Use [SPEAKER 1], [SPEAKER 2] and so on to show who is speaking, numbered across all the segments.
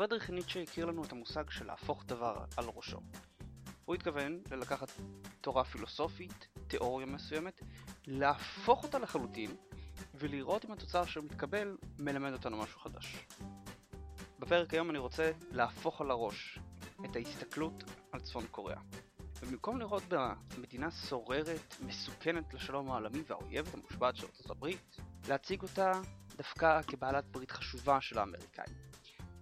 [SPEAKER 1] פרדריך ניטשה הכיר לנו את המושג של להפוך דבר על ראשו. הוא התכוון ללקחת תורה פילוסופית, תיאוריה מסוימת, להפוך אותה לחלוטין, ולראות אם התוצר שמתקבל מלמד אותנו משהו חדש. בפרק היום אני רוצה להפוך על הראש את ההסתכלות על צפון קוריאה. ובמקום לראות בה מדינה סוררת, מסוכנת לשלום העולמי והאויבת המושבעת של ארצות הברית, להציג אותה דווקא כבעלת ברית חשובה של האמריקאים.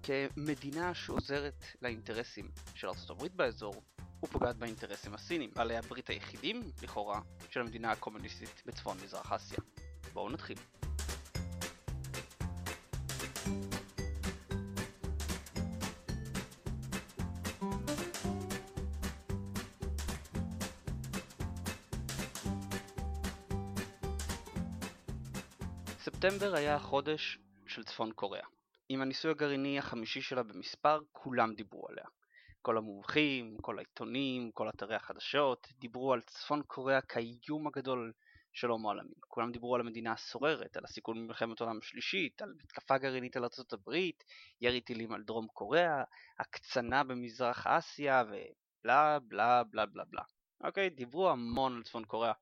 [SPEAKER 1] כמדינה שעוזרת לאינטרסים של הברית באזור, ופוגעת באינטרסים הסינים, בעלי הברית היחידים, לכאורה, של המדינה הקומוניסטית בצפון מזרח אסיה. בואו נתחיל. ספטמבר היה החודש של צפון קוריאה. עם הניסוי הגרעיני החמישי שלה במספר, כולם דיברו עליה. כל המומחים, כל העיתונים, כל אתרי החדשות, דיברו על צפון קוריאה כאיום הגדול של הומו העולמי. כולם דיברו על המדינה הסוררת, על הסיכון במלחמת העולם השלישית, על מתקפה גרעינית על ארצות הברית, ירי טילים על דרום קוריאה, הקצנה במזרח אסיה ובלה בלה בלה בלה בלה. אוקיי, דיברו המון על צפון קוריאה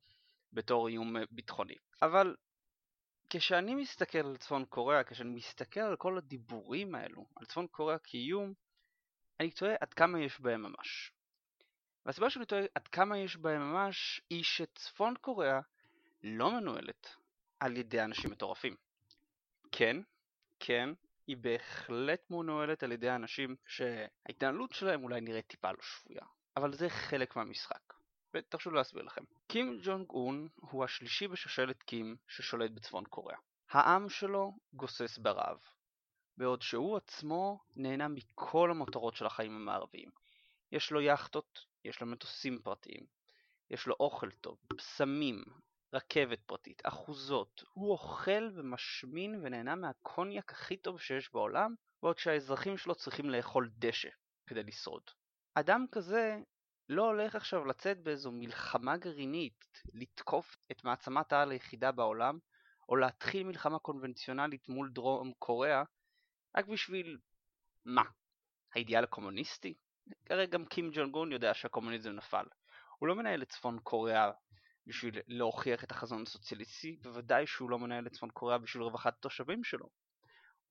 [SPEAKER 1] בתור איום ביטחוני. אבל כשאני מסתכל על צפון קוריאה, כשאני מסתכל על כל הדיבורים האלו, על צפון קוריאה כאיום, אני תוהה עד כמה יש בהם ממש. והסיבה שאני תוהה עד כמה יש בהם ממש, היא שצפון קוריאה לא מנוהלת על ידי אנשים מטורפים. כן, כן, היא בהחלט מנוהלת על ידי אנשים שההתנהלות שלהם אולי נראית טיפה לא שפויה, אבל זה חלק מהמשחק. ותרשו להסביר לכם. קים ג'ונג און הוא השלישי בשושלת קים ששולט בצפון קוריאה. העם שלו גוסס ברעב, בעוד שהוא עצמו נהנה מכל המטרות של החיים המערביים. יש לו יכטות, יש לו מטוסים פרטיים, יש לו אוכל טוב, בשמים, רכבת פרטית, אחוזות, הוא אוכל ומשמין ונהנה מהקוניאק הכי טוב שיש בעולם, בעוד שהאזרחים שלו צריכים לאכול דשא כדי לשרוד. אדם כזה לא הולך עכשיו לצאת באיזו מלחמה גרעינית, לתקוף את מעצמת העל היחידה בעולם, או להתחיל מלחמה קונבנציונלית מול דרום קוריאה, רק בשביל מה? האידיאל הקומוניסטי? הרי גם קים ג'ון גון יודע שהקומוניזם נפל. הוא לא מנהל את צפון קוריאה בשביל להוכיח את החזון הסוציאליסטי, בוודאי שהוא לא מנהל את צפון קוריאה בשביל רווחת התושבים שלו.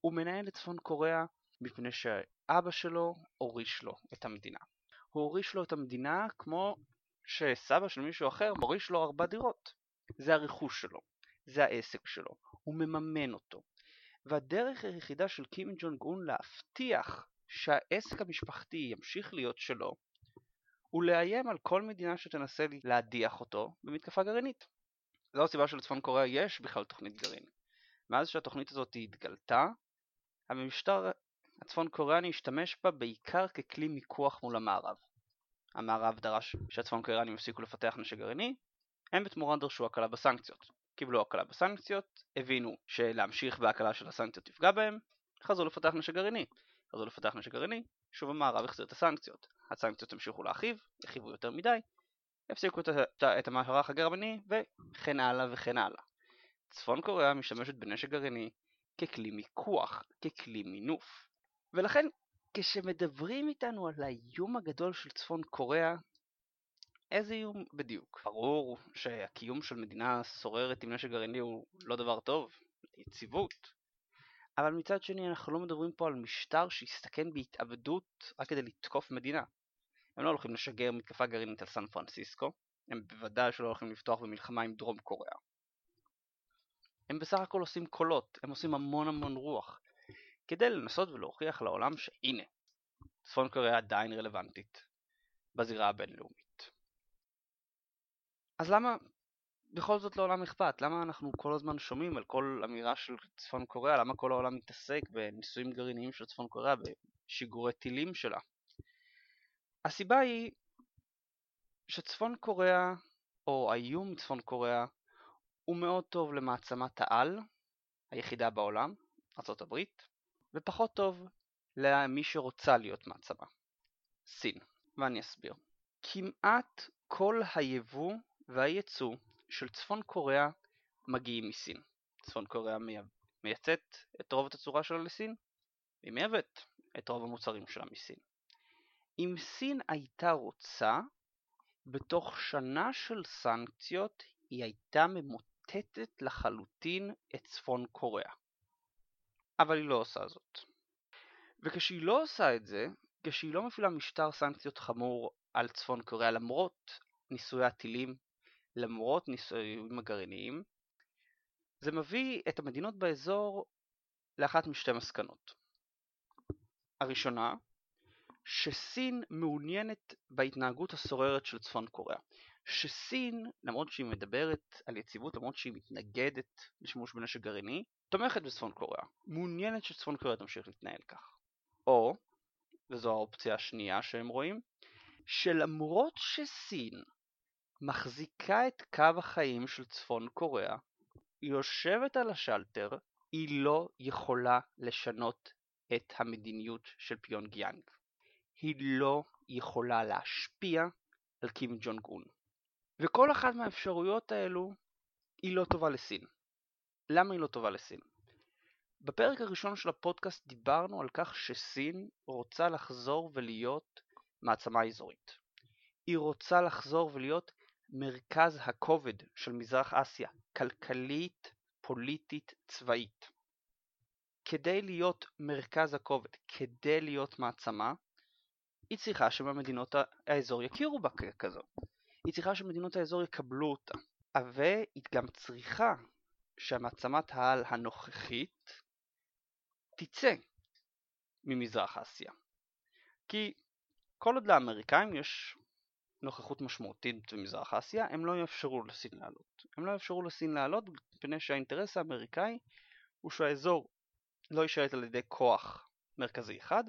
[SPEAKER 1] הוא מנהל את צפון קוריאה מפני שאבא שלו הוריש לו את המדינה. הוא הוריש לו את המדינה כמו שסבא של מישהו אחר מוריש לו ארבע דירות. זה הרכוש שלו, זה העסק שלו, הוא מממן אותו. והדרך היחידה של קים ג'ונג און להבטיח שהעסק המשפחתי ימשיך להיות שלו, הוא לאיים על כל מדינה שתנסה להדיח אותו במתקפה גרעינית. זו הסיבה שלצפון קוריאה יש בכלל תוכנית גרעין. מאז שהתוכנית הזאת התגלתה, המשטר הצפון קוריאני השתמש בה בעיקר ככלי מיקוח מול המערב. המערב דרש שהצפון קוריאנים יפסיקו לפתח נשק גרעיני, הם בתמורה דרשו הקלה בסנקציות. קיבלו הקלה בסנקציות, הבינו שלהמשיך בהקלה של הסנקציות תפגע בהם, חזרו לפתח נשק גרעיני. חזרו לפתח נשק גרעיני, שוב המערב החזיר את הסנקציות. הסנקציות המשיכו להרחיב, הרחיבו יותר מדי, הפסיקו את, את, את המערך הגרמני וכן הלאה וכן הלאה. צפון קוריאה משתמשת בנשק גרעיני ככלי מיקוח, ככלי מינוף. ולכן כשמדברים איתנו על האיום הגדול של צפון קוריאה, איזה איום בדיוק? ברור שהקיום של מדינה סוררת עם נשק גרעיני הוא לא דבר טוב, יציבות. אבל מצד שני אנחנו לא מדברים פה על משטר שיסתכן בהתאבדות רק כדי לתקוף מדינה. הם לא הולכים לשגר מתקפה גרעינית על סן פרנסיסקו, הם בוודאי שלא הולכים לפתוח במלחמה עם דרום קוריאה. הם בסך הכל עושים קולות, הם עושים המון המון רוח, כדי לנסות ולהוכיח לעולם שהנה, צפון קוריאה עדיין רלוונטית בזירה הבינלאומית. אז למה בכל זאת לעולם אכפת? למה אנחנו כל הזמן שומעים על כל אמירה של צפון קוריאה? למה כל העולם מתעסק בניסויים גרעיניים של צפון קוריאה, בשיגורי טילים שלה? הסיבה היא שצפון קוריאה, או האיום מצפון קוריאה, הוא מאוד טוב למעצמת העל היחידה בעולם, ארה"ב, ופחות טוב למי שרוצה להיות מעצמה, סין, ואני אסביר. כמעט כל היבוא והייצוא של צפון קוריאה מגיעים מסין. צפון קוריאה מייצאת את רוב התצורה שלה לסין, היא מייבאת את רוב המוצרים שלה מסין. אם סין הייתה רוצה, בתוך שנה של סנקציות היא הייתה ממוטטת לחלוטין את צפון קוריאה. אבל היא לא עושה זאת. וכשהיא לא עושה את זה, כשהיא לא מפעילה משטר סנקציות חמור על צפון קוריאה למרות ניסויי הטילים, למרות ניסויים הגרעיניים, זה מביא את המדינות באזור לאחת משתי מסקנות. הראשונה, שסין מעוניינת בהתנהגות הסוררת של צפון קוריאה. שסין, למרות שהיא מדברת על יציבות, למרות שהיא מתנגדת לשימוש בנשק גרעיני, תומכת בצפון קוריאה, מעוניינת שצפון קוריאה תמשיך להתנהל כך. או, וזו האופציה השנייה שהם רואים, שלמרות שסין מחזיקה את קו החיים של צפון קוריאה, היא יושבת על השלטר, היא לא יכולה לשנות את המדיניות של פיונג יאנג. היא לא יכולה להשפיע על קים ג'ונג און. וכל אחת מהאפשרויות האלו היא לא טובה לסין. למה היא לא טובה לסין? בפרק הראשון של הפודקאסט דיברנו על כך שסין רוצה לחזור ולהיות מעצמה אזורית. היא רוצה לחזור ולהיות מרכז הכובד של מזרח אסיה, כלכלית, פוליטית, צבאית. כדי להיות מרכז הכובד, כדי להיות מעצמה, היא צריכה שמדינות האזור יכירו בה ככזו. היא צריכה שמדינות האזור יקבלו אותה. והיא גם צריכה שהמעצמת העל הנוכחית תצא ממזרח אסיה. כי כל עוד לאמריקאים יש נוכחות משמעותית במזרח אסיה, הם לא יאפשרו לסין לעלות. הם לא יאפשרו לסין לעלות מפני שהאינטרס האמריקאי הוא שהאזור לא יישלט על ידי כוח מרכזי אחד,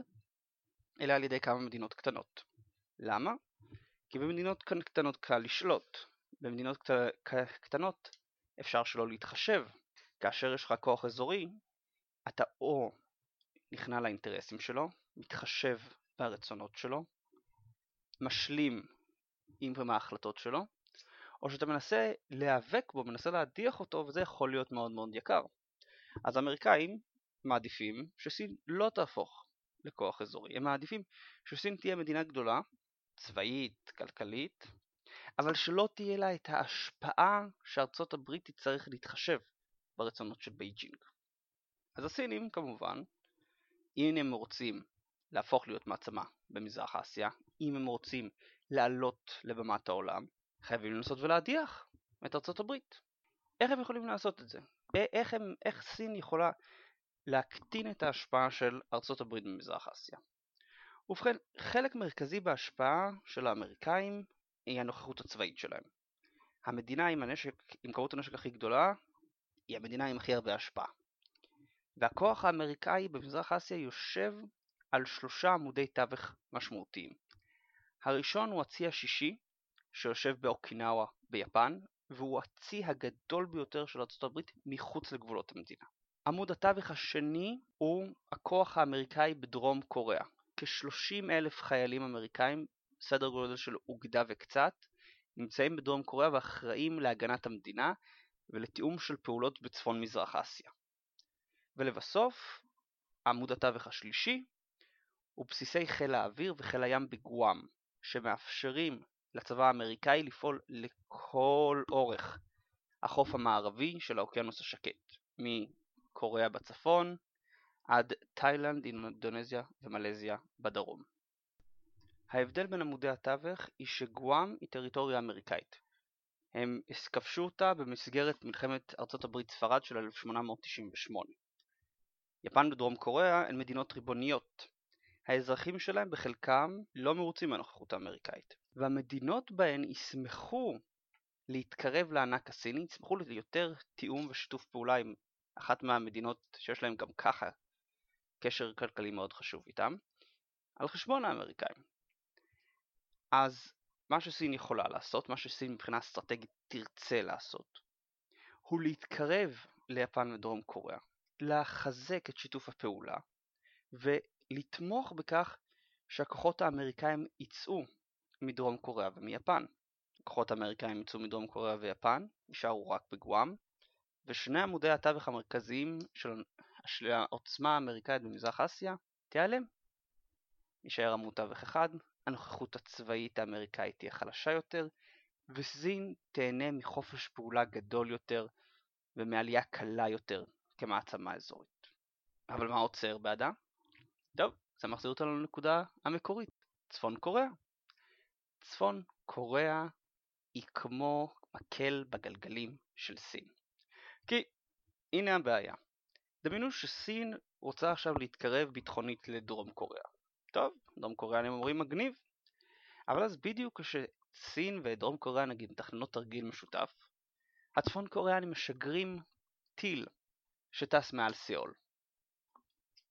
[SPEAKER 1] אלא על ידי כמה מדינות קטנות. למה? כי במדינות קטנות קל לשלוט. במדינות קטנות אפשר שלא להתחשב. כאשר יש לך כוח אזורי, אתה או נכנע לאינטרסים שלו, מתחשב ברצונות שלו, משלים עם ההחלטות שלו, או שאתה מנסה להיאבק בו, מנסה להדיח אותו, וזה יכול להיות מאוד מאוד יקר. אז האמריקאים מעדיפים שסין לא תהפוך לכוח אזורי, הם מעדיפים שסין תהיה מדינה גדולה, צבאית, כלכלית, אבל שלא תהיה לה את ההשפעה שארצות הברית תצטרך להתחשב ברצונות של בייג'ינג. אז הסינים כמובן, אם הם רוצים להפוך להיות מעצמה במזרח אסיה, אם הם רוצים לעלות לבמת העולם, חייבים לנסות ולהדיח את ארצות הברית. איך הם יכולים לעשות את זה? איך, הם, איך סין יכולה להקטין את ההשפעה של ארצות הברית במזרח אסיה? ובכן, חלק מרכזי בהשפעה של האמריקאים היא הנוכחות הצבאית שלהם. המדינה עם, הנשק, עם כמות הנשק הכי גדולה היא המדינה עם הכי הרבה השפעה. והכוח האמריקאי במזרח אסיה יושב על שלושה עמודי תווך משמעותיים. הראשון הוא הצי השישי, שיושב באוקינאווה ביפן, והוא הצי הגדול ביותר של ארה"ב מחוץ לגבולות המדינה. עמוד התווך השני הוא הכוח האמריקאי בדרום קוריאה. כ-30 אלף חיילים אמריקאים, סדר גודל של אוגדה וקצת, נמצאים בדרום קוריאה ואחראים להגנת המדינה ולתיאום של פעולות בצפון מזרח אסיה. ולבסוף, עמוד התווך השלישי הוא בסיסי חיל האוויר וחיל הים בגואם, שמאפשרים לצבא האמריקאי לפעול לכל אורך החוף המערבי של האוקיינוס השקט, מקוריאה בצפון עד תאילנד, אינדונזיה ומלזיה בדרום. ההבדל בין עמודי התווך היא שגואם היא טריטוריה אמריקאית. הם כבשו אותה במסגרת מלחמת ארצות הברית ספרד של 1898. יפן ודרום קוריאה הן מדינות ריבוניות. האזרחים שלהם בחלקם לא מרוצים מהנוכחות האמריקאית, והמדינות בהן ישמחו להתקרב לענק הסיני, ישמחו ליותר תיאום ושיתוף פעולה עם אחת מהמדינות שיש להם גם ככה קשר כלכלי מאוד חשוב איתם, על חשבון האמריקאים. אז מה שסין יכולה לעשות, מה שסין מבחינה אסטרטגית תרצה לעשות, הוא להתקרב ליפן ודרום קוריאה, לחזק את שיתוף הפעולה ולתמוך בכך שהכוחות האמריקאים יצאו מדרום קוריאה ומיפן. הכוחות האמריקאים יצאו מדרום קוריאה ויפן, נשארו רק בגואם, ושני עמודי התווך המרכזיים של העוצמה האמריקאית במזרח אסיה תיעלם. יישאר המותווך אחד, הנוכחות הצבאית האמריקאית תהיה חלשה יותר, וסין תהנה מחופש פעולה גדול יותר ומעלייה קלה יותר כמעצמה אזורית. אבל מה עוצר בעדה? טוב, זה מחזיר אותנו לנקודה המקורית, צפון קוריאה. צפון קוריאה היא כמו מקל בגלגלים של סין. כי הנה הבעיה. דמיינו שסין רוצה עכשיו להתקרב ביטחונית לדרום קוריאה. טוב, דרום קוריאנים אומרים מגניב. אבל אז בדיוק כשסין ודרום קוריאה נגיד מתכננות תרגיל משותף, הצפון קוריאנים משגרים טיל שטס מעל סיאול.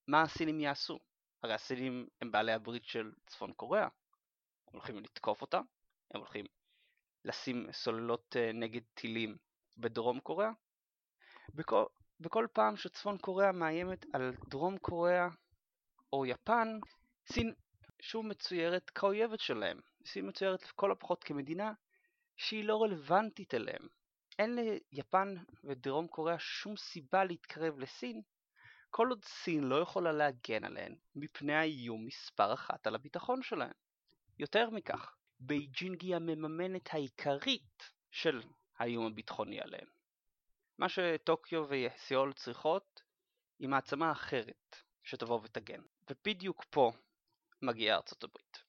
[SPEAKER 1] מה הסינים יעשו? הרי הסינים הם בעלי הברית של צפון קוריאה. הם הולכים לתקוף אותה, הם הולכים לשים סוללות אה, נגד טילים בדרום קוריאה. בכל, בכל פעם שצפון קוריאה מאיימת על דרום קוריאה או יפן, סין שוב מצוירת כאויבת שלהם. סין מצוירת לכל הפחות כמדינה שהיא לא רלוונטית אליהם. אין ליפן ודרום קוריאה שום סיבה להתקרב לסין, כל עוד סין לא יכולה להגן עליהן מפני האיום מספר אחת על הביטחון שלהן. יותר מכך, בייג'ינג היא המממנת העיקרית של האיום הביטחוני עליהן. מה שטוקיו וסיול צריכות היא מעצמה אחרת שתבוא ותגן. ובדיוק פה מגיעה ארצות הברית.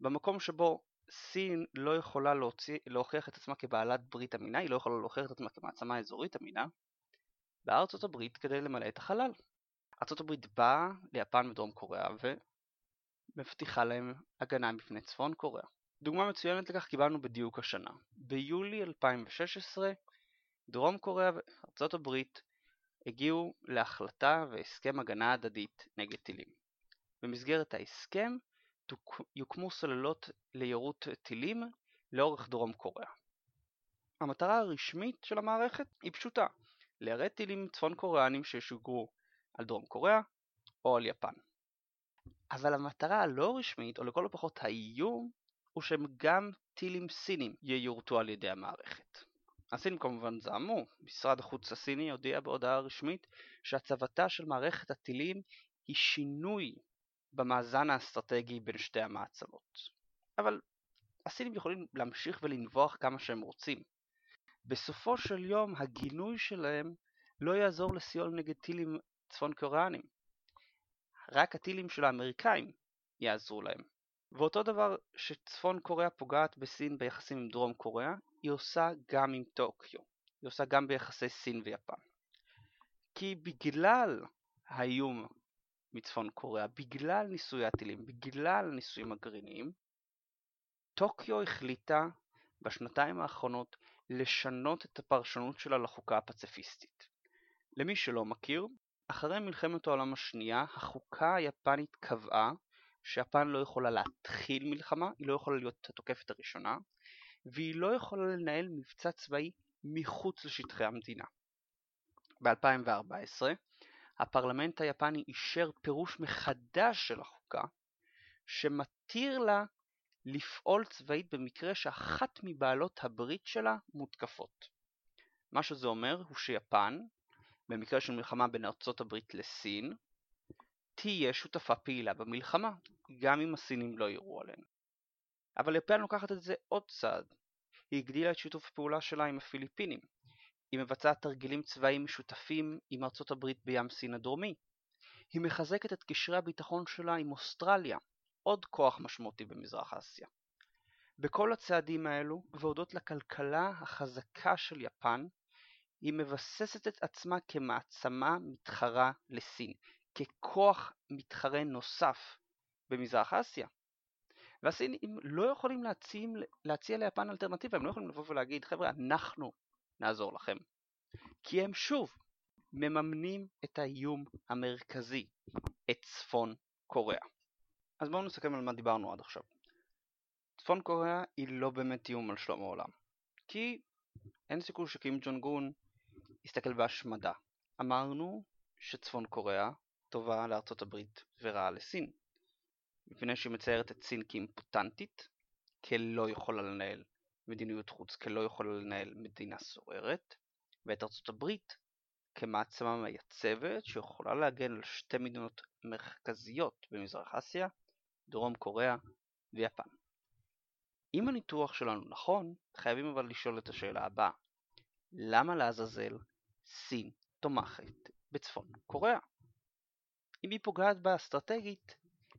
[SPEAKER 1] במקום שבו סין לא יכולה להוציא, להוכיח את עצמה כבעלת ברית אמינה, היא לא יכולה להוכיח את עצמה כמעצמה אזורית אמינה, באה ארצות הברית כדי למלא את החלל. ארצות הברית באה ליפן ודרום קוריאה ומבטיחה להם הגנה מפני צפון קוריאה. דוגמה מצוינת לכך קיבלנו בדיוק השנה. ביולי 2016 דרום קוריאה וארצות הברית הגיעו להחלטה והסכם הגנה הדדית נגד טילים. במסגרת ההסכם יוקמו סוללות ליירוט טילים לאורך דרום קוריאה. המטרה הרשמית של המערכת היא פשוטה, ליירט טילים צפון קוריאנים שישוגרו על דרום קוריאה או על יפן. אבל המטרה הלא רשמית, או לכל הפחות האיום, הוא שהם גם טילים סינים ייורטו על ידי המערכת. הסינים כמובן זעמו, משרד החוץ הסיני הודיע בהודעה רשמית שהצבתה של מערכת הטילים היא שינוי במאזן האסטרטגי בין שתי המעצמות. אבל הסינים יכולים להמשיך ולנבוח כמה שהם רוצים. בסופו של יום הגינוי שלהם לא יעזור לסיול נגד טילים צפון קוריאנים. רק הטילים של האמריקאים יעזרו להם. ואותו דבר שצפון קוריאה פוגעת בסין ביחסים עם דרום קוריאה, היא עושה גם עם טוקיו. היא עושה גם ביחסי סין ויפן. כי בגלל האיום מצפון קוריאה, בגלל ניסוי הטילים, בגלל הניסויים הגרעיניים, טוקיו החליטה בשנתיים האחרונות לשנות את הפרשנות שלה לחוקה הפציפיסטית. למי שלא מכיר, אחרי מלחמת העולם השנייה, החוקה היפנית קבעה שיפן לא יכולה להתחיל מלחמה, היא לא יכולה להיות התוקפת הראשונה, והיא לא יכולה לנהל מבצע צבאי מחוץ לשטחי המדינה. ב-2014 הפרלמנט היפני אישר פירוש מחדש של החוקה שמתיר לה לפעול צבאית במקרה שאחת מבעלות הברית שלה מותקפות. מה שזה אומר הוא שיפן, במקרה של מלחמה בין ארצות הברית לסין, תהיה שותפה פעילה במלחמה, גם אם הסינים לא יראו עליהם. אבל יפן לוקחת את זה עוד צעד. היא הגדילה את שיתוף הפעולה שלה עם הפיליפינים. היא מבצעת תרגילים צבאיים משותפים עם ארצות הברית בים סין הדרומי. היא מחזקת את קשרי הביטחון שלה עם אוסטרליה, עוד כוח משמעותי במזרח אסיה. בכל הצעדים האלו, והודות לכלכלה החזקה של יפן, היא מבססת את עצמה כמעצמה מתחרה לסין, ככוח מתחרה נוסף במזרח אסיה. והסינים לא יכולים להציע, להציע ליפן אלטרנטיבה, הם לא יכולים לבוא ולהגיד חבר'ה אנחנו נעזור לכם. כי הם שוב מממנים את האיום המרכזי, את צפון קוריאה. אז בואו נסכם על מה דיברנו עד עכשיו. צפון קוריאה היא לא באמת איום על שלום העולם. כי אין סיכוי שקים ג'ון גון יסתכל בהשמדה. אמרנו שצפון קוריאה טובה לארצות הברית ורעה לסין. מפני שהיא מציירת את סין כאימפוטנטית, כלא יכולה לנהל מדיניות חוץ, כלא יכולה לנהל מדינה סוערת, ואת ארצות הברית כמעצמה מייצבת שיכולה להגן על שתי מדינות מרכזיות במזרח אסיה, דרום קוריאה ויפן. אם הניתוח שלנו נכון, חייבים אבל לשאול את השאלה הבאה למה לעזאזל סין תומכת בצפון קוריאה? אם היא פוגעת בה אסטרטגית,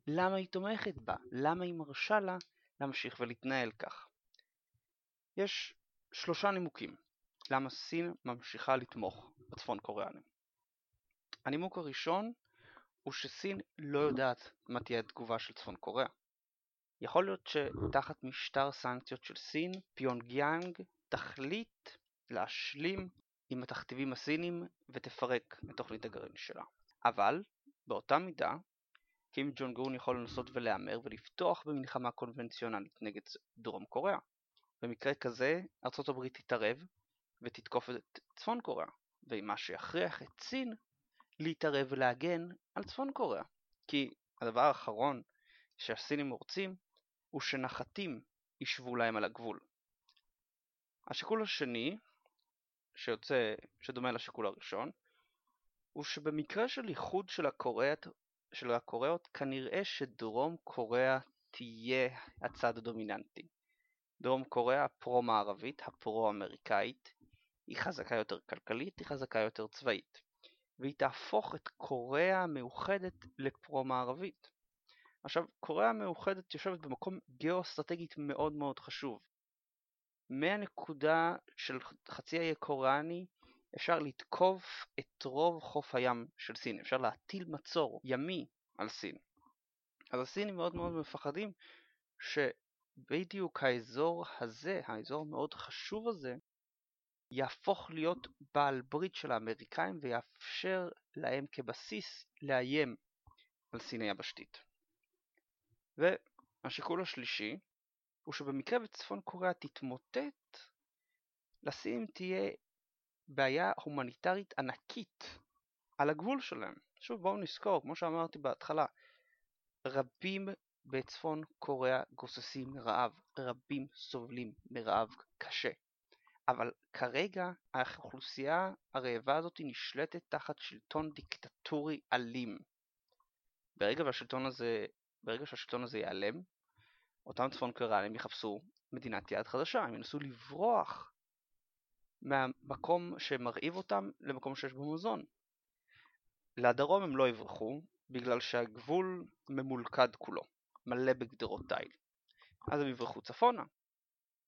[SPEAKER 1] למה היא תומכת בה? למה היא מרשה לה להמשיך ולהתנהל כך? יש שלושה נימוקים למה סין ממשיכה לתמוך בצפון קוריאנים. הנימוק הראשון הוא שסין לא יודעת מה תהיה התגובה של צפון קוריאה. יכול להיות שתחת משטר סנקציות של סין, פיונג יאנג תחליט להשלים עם התכתיבים הסינים ותפרק את תוכנית הגרעין שלה. אבל, באותה מידה, קים ג'ונג און יכול לנסות ולהמר ולפתוח במלחמה קונבנציונלית נגד דרום קוריאה. במקרה כזה, ארצות הברית תתערב ותתקוף את צפון קוריאה, ומה שיכריח את סין להתערב ולהגן על צפון קוריאה. כי הדבר האחרון שהסינים רוצים הוא שנחתים ישבו להם על הגבול. השיקול השני, שיוצא, שדומה לשיקול הראשון, הוא שבמקרה של איחוד של הקוריאות, כנראה שדרום קוריאה תהיה הצד הדומיננטי. דרום קוריאה הפרו-מערבית, הפרו-אמריקאית, היא חזקה יותר כלכלית, היא חזקה יותר צבאית. והיא תהפוך את קוריאה המאוחדת לפרו-מערבית. עכשיו, קוריאה המאוחדת יושבת במקום גיאו-אסטרטגית מאוד מאוד חשוב. מהנקודה של חצי האי קוריאני אפשר לתקוף את רוב חוף הים של סין, אפשר להטיל מצור ימי על סין. אז הסינים מאוד מאוד מפחדים שבדיוק האזור הזה, האזור המאוד חשוב הזה, יהפוך להיות בעל ברית של האמריקאים ויאפשר להם כבסיס לאיים על סין היבשתית. והשיקול השלישי הוא שבמקרה וצפון קוריאה תתמוטט, לסין תהיה בעיה הומניטרית ענקית על הגבול שלהם. שוב בואו נזכור, כמו שאמרתי בהתחלה, רבים בצפון קוריאה גוססים מרעב, רבים סובלים מרעב קשה. אבל כרגע האוכלוסייה הרעבה הזאת נשלטת תחת שלטון דיקטטורי אלים. ברגע, והשלטון הזה, ברגע שהשלטון הזה ייעלם, אותם צפון קוריאנים יחפשו מדינת יעד חדשה, הם ינסו לברוח מהמקום שמרעיב אותם למקום שיש בו מזון. לדרום הם לא יברחו, בגלל שהגבול ממולכד כולו, מלא בגדרות תיל. אז הם יברחו צפונה,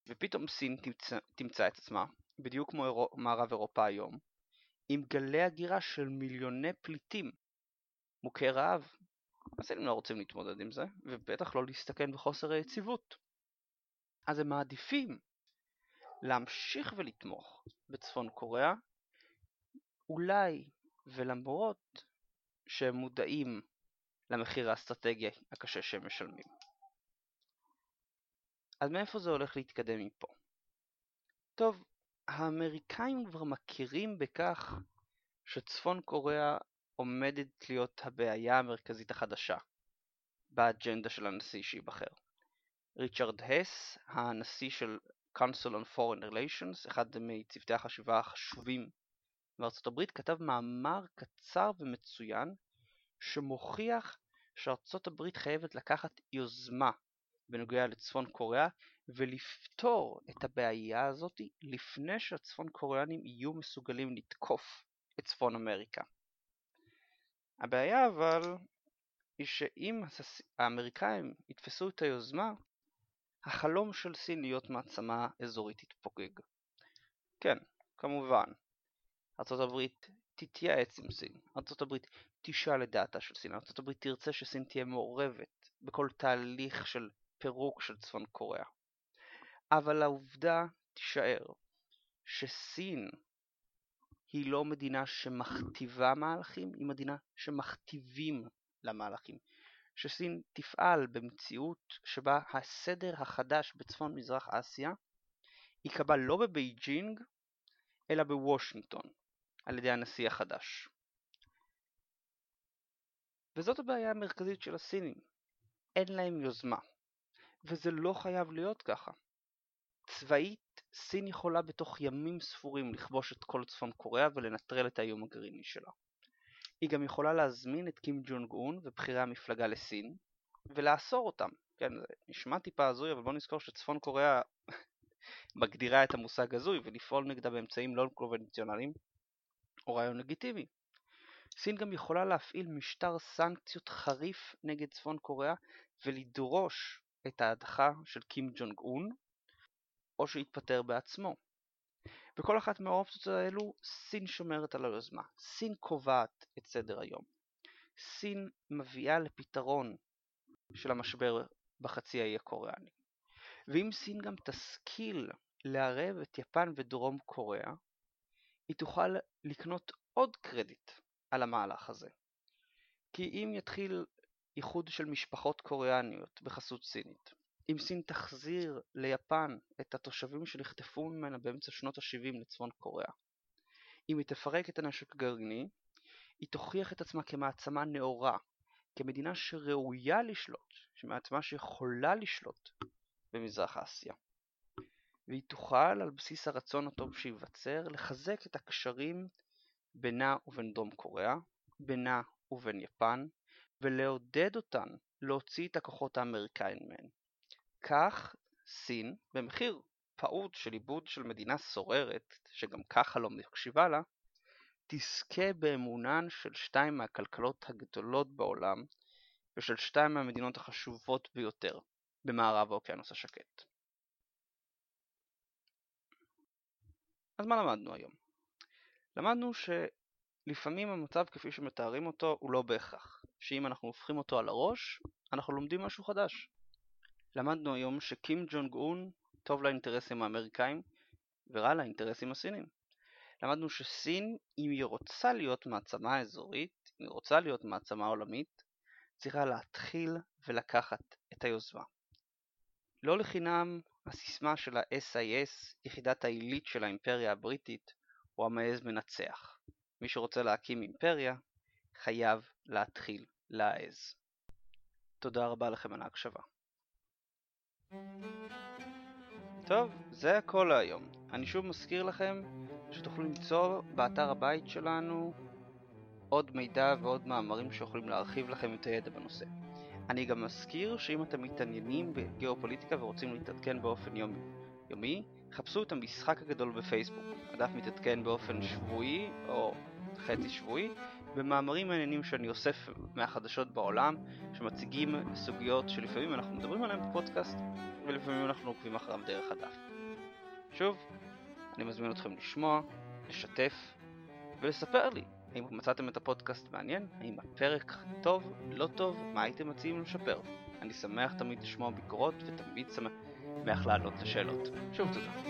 [SPEAKER 1] ופתאום סין תמצא, תמצא את עצמה, בדיוק כמו אירו, מערב אירופה היום, עם גלי הגירה של מיליוני פליטים מוכי רעב. הסינים לא רוצים להתמודד עם זה, ובטח לא להסתכן בחוסר היציבות. אז הם מעדיפים להמשיך ולתמוך בצפון קוריאה, אולי ולמרות שהם מודעים למחיר האסטרטגי הקשה שהם משלמים. אז מאיפה זה הולך להתקדם מפה? טוב, האמריקאים כבר מכירים בכך שצפון קוריאה עומדת להיות הבעיה המרכזית החדשה באג'נדה של הנשיא שייבחר. ריצ'רד הס, הנשיא של Council on Foreign Relations, אחד מצוותי החשיבה החשובים בארצות הברית, כתב מאמר קצר ומצוין שמוכיח שארצות הברית חייבת לקחת יוזמה בנוגע לצפון קוריאה ולפתור את הבעיה הזאת לפני שהצפון קוריאנים יהיו מסוגלים לתקוף את צפון אמריקה. הבעיה אבל היא שאם האמריקאים יתפסו את היוזמה, החלום של סין להיות מעצמה אזורית יתפוגג. כן, כמובן, ארה"ב תתייעץ עם סין, ארה"ב תשאל את דעתה של סין, ארה"ב תרצה שסין תהיה מעורבת בכל תהליך של פירוק של צפון קוריאה. אבל העובדה תישאר שסין היא לא מדינה שמכתיבה מהלכים, היא מדינה שמכתיבים למהלכים. שסין תפעל במציאות שבה הסדר החדש בצפון מזרח אסיה ייקבע לא בבייג'ינג אלא בוושינגטון על ידי הנשיא החדש. וזאת הבעיה המרכזית של הסינים, אין להם יוזמה. וזה לא חייב להיות ככה. צבאית, סין יכולה בתוך ימים ספורים לכבוש את כל צפון קוריאה ולנטרל את האיום הגרעיני שלה. היא גם יכולה להזמין את קים ג'ונג און ובכירי המפלגה לסין, ולאסור אותם. כן, זה נשמע טיפה הזוי, אבל בוא נזכור שצפון קוריאה מגדירה את המושג הזוי ולפעול נגדה באמצעים לא קונבנציונליים הוא רעיון לגיטימי. סין גם יכולה להפעיל משטר סנקציות חריף נגד צפון קוריאה ולדרוש את ההדחה של קים ג'ונג און או שיתפטר בעצמו. בכל אחת מהאופציות האלו סין שומרת על היוזמה, סין קובעת את סדר היום. סין מביאה לפתרון של המשבר בחצי האי הקוריאני. ואם סין גם תשכיל לערב את יפן ודרום קוריאה, היא תוכל לקנות עוד קרדיט על המהלך הזה. כי אם יתחיל איחוד של משפחות קוריאניות בחסות סינית, אם סין תחזיר ליפן את התושבים שנחטפו ממנה באמצע שנות ה-70 לצפון קוריאה, אם היא תפרק את הנשק הגרעיני, היא תוכיח את עצמה כמעצמה נאורה, כמדינה שראויה לשלוט, שמעצמה שיכולה לשלוט במזרח אסיה. והיא תוכל, על בסיס הרצון הטוב שייווצר, לחזק את הקשרים בינה ובין דרום קוריאה, בינה ובין יפן, ולעודד אותן להוציא את הכוחות האמריקאים מהן. כך סין, במחיר פעוט של עיבוד של מדינה סוררת, שגם ככה לא מקשיבה לה, תזכה באמונן של שתיים מהכלכלות הגדולות בעולם ושל שתיים מהמדינות החשובות ביותר במערב האוקיינוס השקט. אז מה למדנו היום? למדנו שלפעמים המצב כפי שמתארים אותו הוא לא בהכרח, שאם אנחנו הופכים אותו על הראש, אנחנו לומדים משהו חדש. למדנו היום שקים ג'ונג און טוב לאינטרסים האמריקאים ורע לאינטרסים הסינים. למדנו שסין, אם היא רוצה להיות מעצמה אזורית, אם היא רוצה להיות מעצמה עולמית, צריכה להתחיל ולקחת את היוזמה. לא לחינם הסיסמה של ה-SIS, יחידת העילית של האימפריה הבריטית, הוא המעז מנצח. מי שרוצה להקים אימפריה, חייב להתחיל להעז. תודה רבה לכם על ההקשבה. טוב, זה הכל להיום. אני שוב מזכיר לכם שתוכלו למצוא באתר הבית שלנו עוד מידע ועוד מאמרים שיכולים להרחיב לכם את הידע בנושא. אני גם מזכיר שאם אתם מתעניינים בגיאופוליטיקה ורוצים להתעדכן באופן יומי, יומי, חפשו את המשחק הגדול בפייסבוק. הדף מתעדכן באופן שבועי או חצי שבועי במאמרים מעניינים שאני אוסף מהחדשות בעולם שמציגים סוגיות שלפעמים אנחנו מדברים עליהן בפודקאסט ולפעמים אנחנו עוקבים אחריו דרך הדף. שוב, אני מזמין אתכם לשמוע, לשתף ולספר לי האם מצאתם את הפודקאסט מעניין, האם הפרק טוב, לא טוב, מה הייתם מציעים לשפר. אני שמח תמיד לשמוע ביקורות ותמיד שמח לענות לשאלות. שוב תודה.